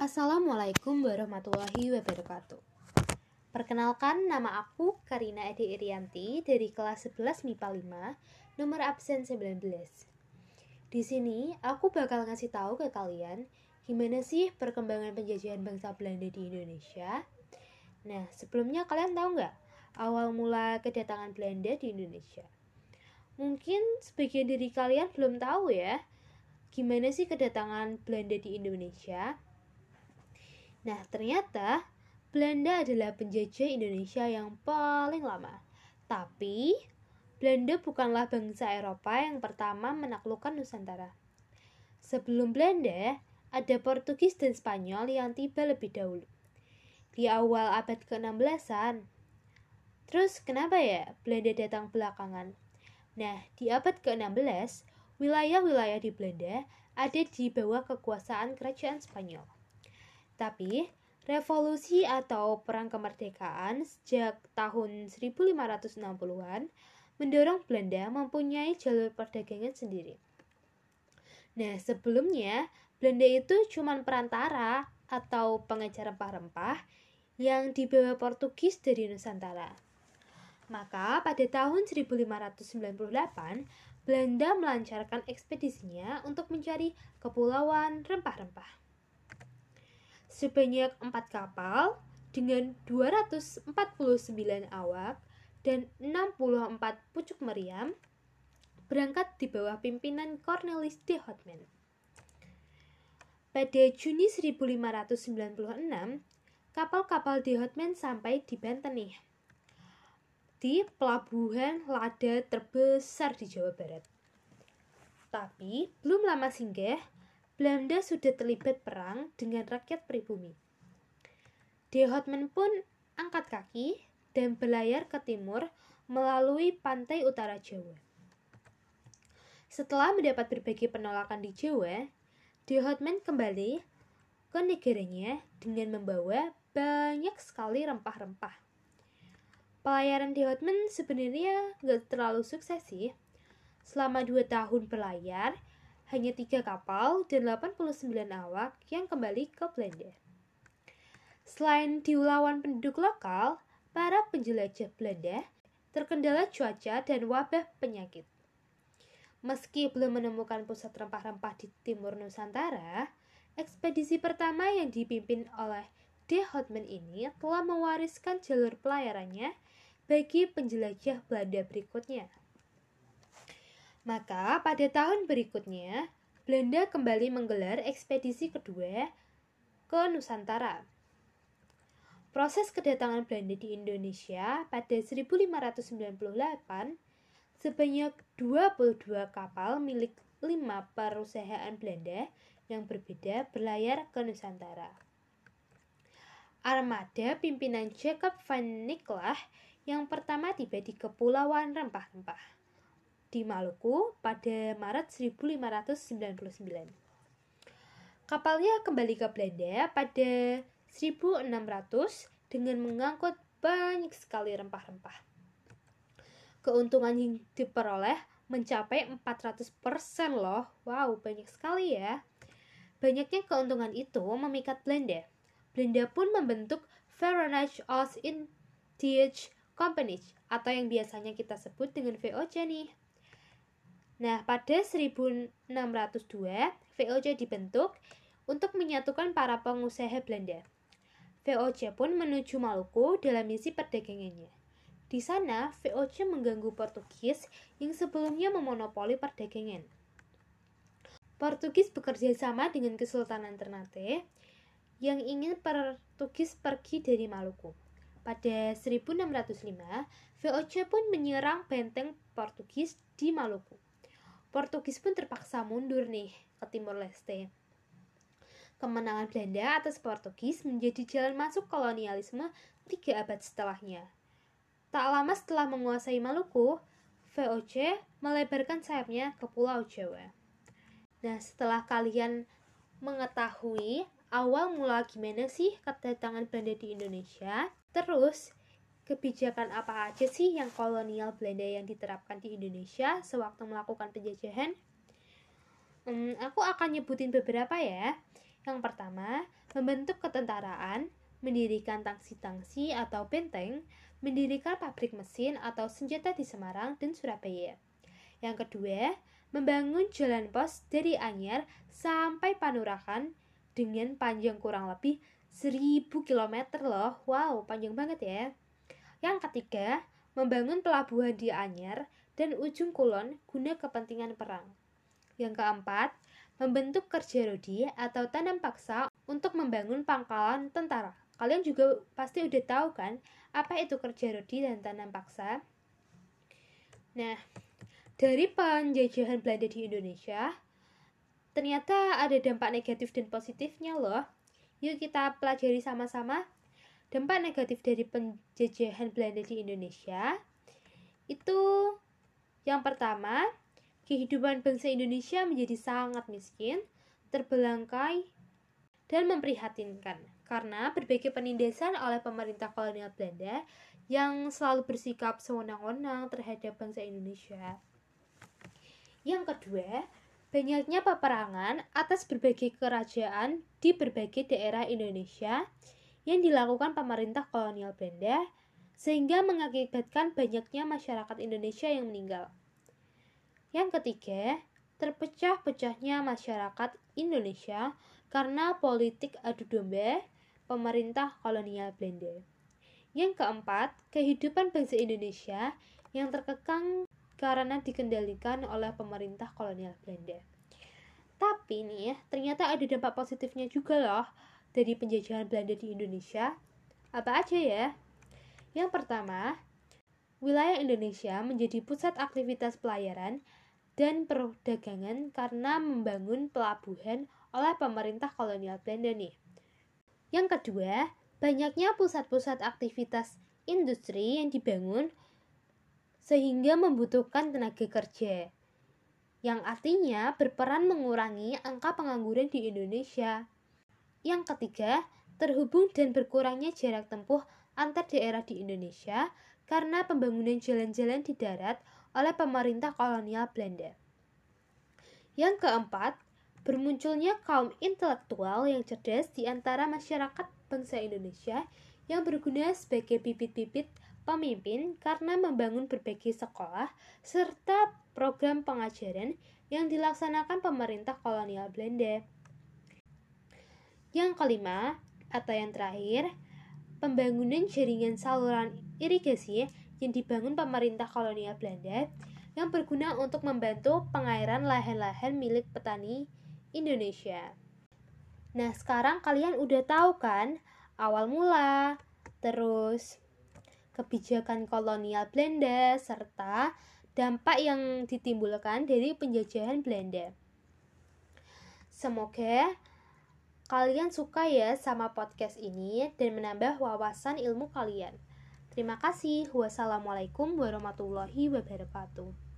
Assalamualaikum warahmatullahi wabarakatuh. Perkenalkan, nama aku Karina Edi Irianti dari kelas 11 MIPA 5, nomor absen 19. Di sini, aku bakal ngasih tahu ke kalian gimana sih perkembangan penjajahan bangsa Belanda di Indonesia. Nah, sebelumnya kalian tahu nggak awal mula kedatangan Belanda di Indonesia? Mungkin sebagian dari kalian belum tahu ya, gimana sih kedatangan Belanda di Indonesia? Nah, ternyata Belanda adalah penjajah Indonesia yang paling lama. Tapi, Belanda bukanlah bangsa Eropa yang pertama menaklukkan Nusantara. Sebelum Belanda, ada Portugis dan Spanyol yang tiba lebih dahulu. Di awal abad ke-16-an. Terus kenapa ya Belanda datang belakangan? Nah, di abad ke-16, wilayah-wilayah di Belanda ada di bawah kekuasaan kerajaan Spanyol. Tapi, revolusi atau perang kemerdekaan sejak tahun 1560-an mendorong Belanda mempunyai jalur perdagangan sendiri. Nah, sebelumnya Belanda itu cuma perantara atau pengejar rempah-rempah yang dibawa Portugis dari Nusantara. Maka pada tahun 1598, Belanda melancarkan ekspedisinya untuk mencari kepulauan rempah-rempah sebanyak 4 kapal dengan 249 awak dan 64 pucuk meriam berangkat di bawah pimpinan Cornelis de Houtman. Pada Juni 1596, kapal-kapal de Houtman sampai di Banten di pelabuhan lada terbesar di Jawa Barat. Tapi belum lama singgah, Belanda sudah terlibat perang dengan rakyat pribumi. De Houtman pun angkat kaki dan berlayar ke timur melalui pantai utara Jawa. Setelah mendapat berbagai penolakan di Jawa, De Houtman kembali ke negaranya dengan membawa banyak sekali rempah-rempah. Pelayaran De Houtman sebenarnya gak terlalu sukses sih. Selama dua tahun berlayar, hanya tiga kapal dan 89 awak yang kembali ke Belanda. Selain diulawan penduduk lokal, para penjelajah Belanda terkendala cuaca dan wabah penyakit. Meski belum menemukan pusat rempah-rempah di timur Nusantara, ekspedisi pertama yang dipimpin oleh De Houtman ini telah mewariskan jalur pelayarannya bagi penjelajah Belanda berikutnya. Maka pada tahun berikutnya, Belanda kembali menggelar ekspedisi kedua ke Nusantara. Proses kedatangan Belanda di Indonesia pada 1598 sebanyak 22 kapal milik lima perusahaan Belanda yang berbeda berlayar ke Nusantara. Armada pimpinan Jacob van Niklah yang pertama tiba di Kepulauan Rempah-Rempah di Maluku pada Maret 1599. Kapalnya kembali ke Belanda pada 1600 dengan mengangkut banyak sekali rempah-rempah. Keuntungan yang diperoleh mencapai 400% loh. Wow, banyak sekali ya. Banyaknya keuntungan itu memikat Belanda. Belanda pun membentuk Foreign Ost Indies Company atau yang biasanya kita sebut dengan VOC nih. Nah, pada 1602, VOC dibentuk untuk menyatukan para pengusaha Belanda. VOC pun menuju Maluku dalam misi perdagangannya. Di sana, VOC mengganggu Portugis yang sebelumnya memonopoli perdagangan. Portugis bekerja sama dengan Kesultanan Ternate yang ingin Portugis pergi dari Maluku. Pada 1605, VOC pun menyerang benteng Portugis di Maluku. Portugis pun terpaksa mundur nih ke Timur Leste. Kemenangan Belanda atas Portugis menjadi jalan masuk kolonialisme tiga abad setelahnya. Tak lama setelah menguasai Maluku, VOC melebarkan sayapnya ke Pulau Jawa. Nah, setelah kalian mengetahui awal mula gimana sih kedatangan Belanda di Indonesia, terus kebijakan apa aja sih yang kolonial Belanda yang diterapkan di Indonesia sewaktu melakukan penjajahan? Hmm, aku akan nyebutin beberapa ya. Yang pertama, membentuk ketentaraan, mendirikan tangsi-tangsi atau benteng, mendirikan pabrik mesin atau senjata di Semarang dan Surabaya. Yang kedua, membangun jalan pos dari Anyar sampai Panurakan dengan panjang kurang lebih 1000 km loh. Wow, panjang banget ya. Yang ketiga, membangun pelabuhan di Anyar dan ujung kulon guna kepentingan perang. Yang keempat, membentuk kerja rodi atau tanam paksa untuk membangun pangkalan tentara. Kalian juga pasti udah tahu kan apa itu kerja rodi dan tanam paksa? Nah, dari penjajahan Belanda di Indonesia, ternyata ada dampak negatif dan positifnya loh. Yuk kita pelajari sama-sama. Dampak negatif dari penjajahan Belanda di Indonesia itu yang pertama, kehidupan bangsa Indonesia menjadi sangat miskin, terbelangkai, dan memprihatinkan karena berbagai penindasan oleh pemerintah kolonial Belanda yang selalu bersikap sewenang-wenang terhadap bangsa Indonesia. Yang kedua, banyaknya peperangan atas berbagai kerajaan di berbagai daerah Indonesia yang dilakukan pemerintah kolonial Belanda sehingga mengakibatkan banyaknya masyarakat Indonesia yang meninggal. Yang ketiga, terpecah-pecahnya masyarakat Indonesia karena politik adu domba pemerintah kolonial Belanda. Yang keempat, kehidupan bangsa Indonesia yang terkekang karena dikendalikan oleh pemerintah kolonial Belanda. Tapi nih, ternyata ada dampak positifnya juga loh dari penjajahan Belanda di Indonesia. Apa aja ya? Yang pertama, wilayah Indonesia menjadi pusat aktivitas pelayaran dan perdagangan karena membangun pelabuhan oleh pemerintah kolonial Belanda nih. Yang kedua, banyaknya pusat-pusat aktivitas industri yang dibangun sehingga membutuhkan tenaga kerja yang artinya berperan mengurangi angka pengangguran di Indonesia. Yang ketiga, terhubung dan berkurangnya jarak tempuh antar daerah di Indonesia karena pembangunan jalan-jalan di darat oleh pemerintah kolonial Belanda. Yang keempat, bermunculnya kaum intelektual yang cerdas di antara masyarakat bangsa Indonesia yang berguna sebagai bibit-bibit pemimpin karena membangun berbagai sekolah serta program pengajaran yang dilaksanakan pemerintah kolonial Belanda. Yang kelima, atau yang terakhir, pembangunan jaringan saluran irigasi yang dibangun pemerintah kolonial Belanda yang berguna untuk membantu pengairan lahan-lahan milik petani Indonesia. Nah, sekarang kalian udah tahu kan awal mula, terus kebijakan kolonial Belanda serta dampak yang ditimbulkan dari penjajahan Belanda. Semoga kalian suka ya sama podcast ini dan menambah wawasan ilmu kalian. Terima kasih. Wassalamualaikum warahmatullahi wabarakatuh.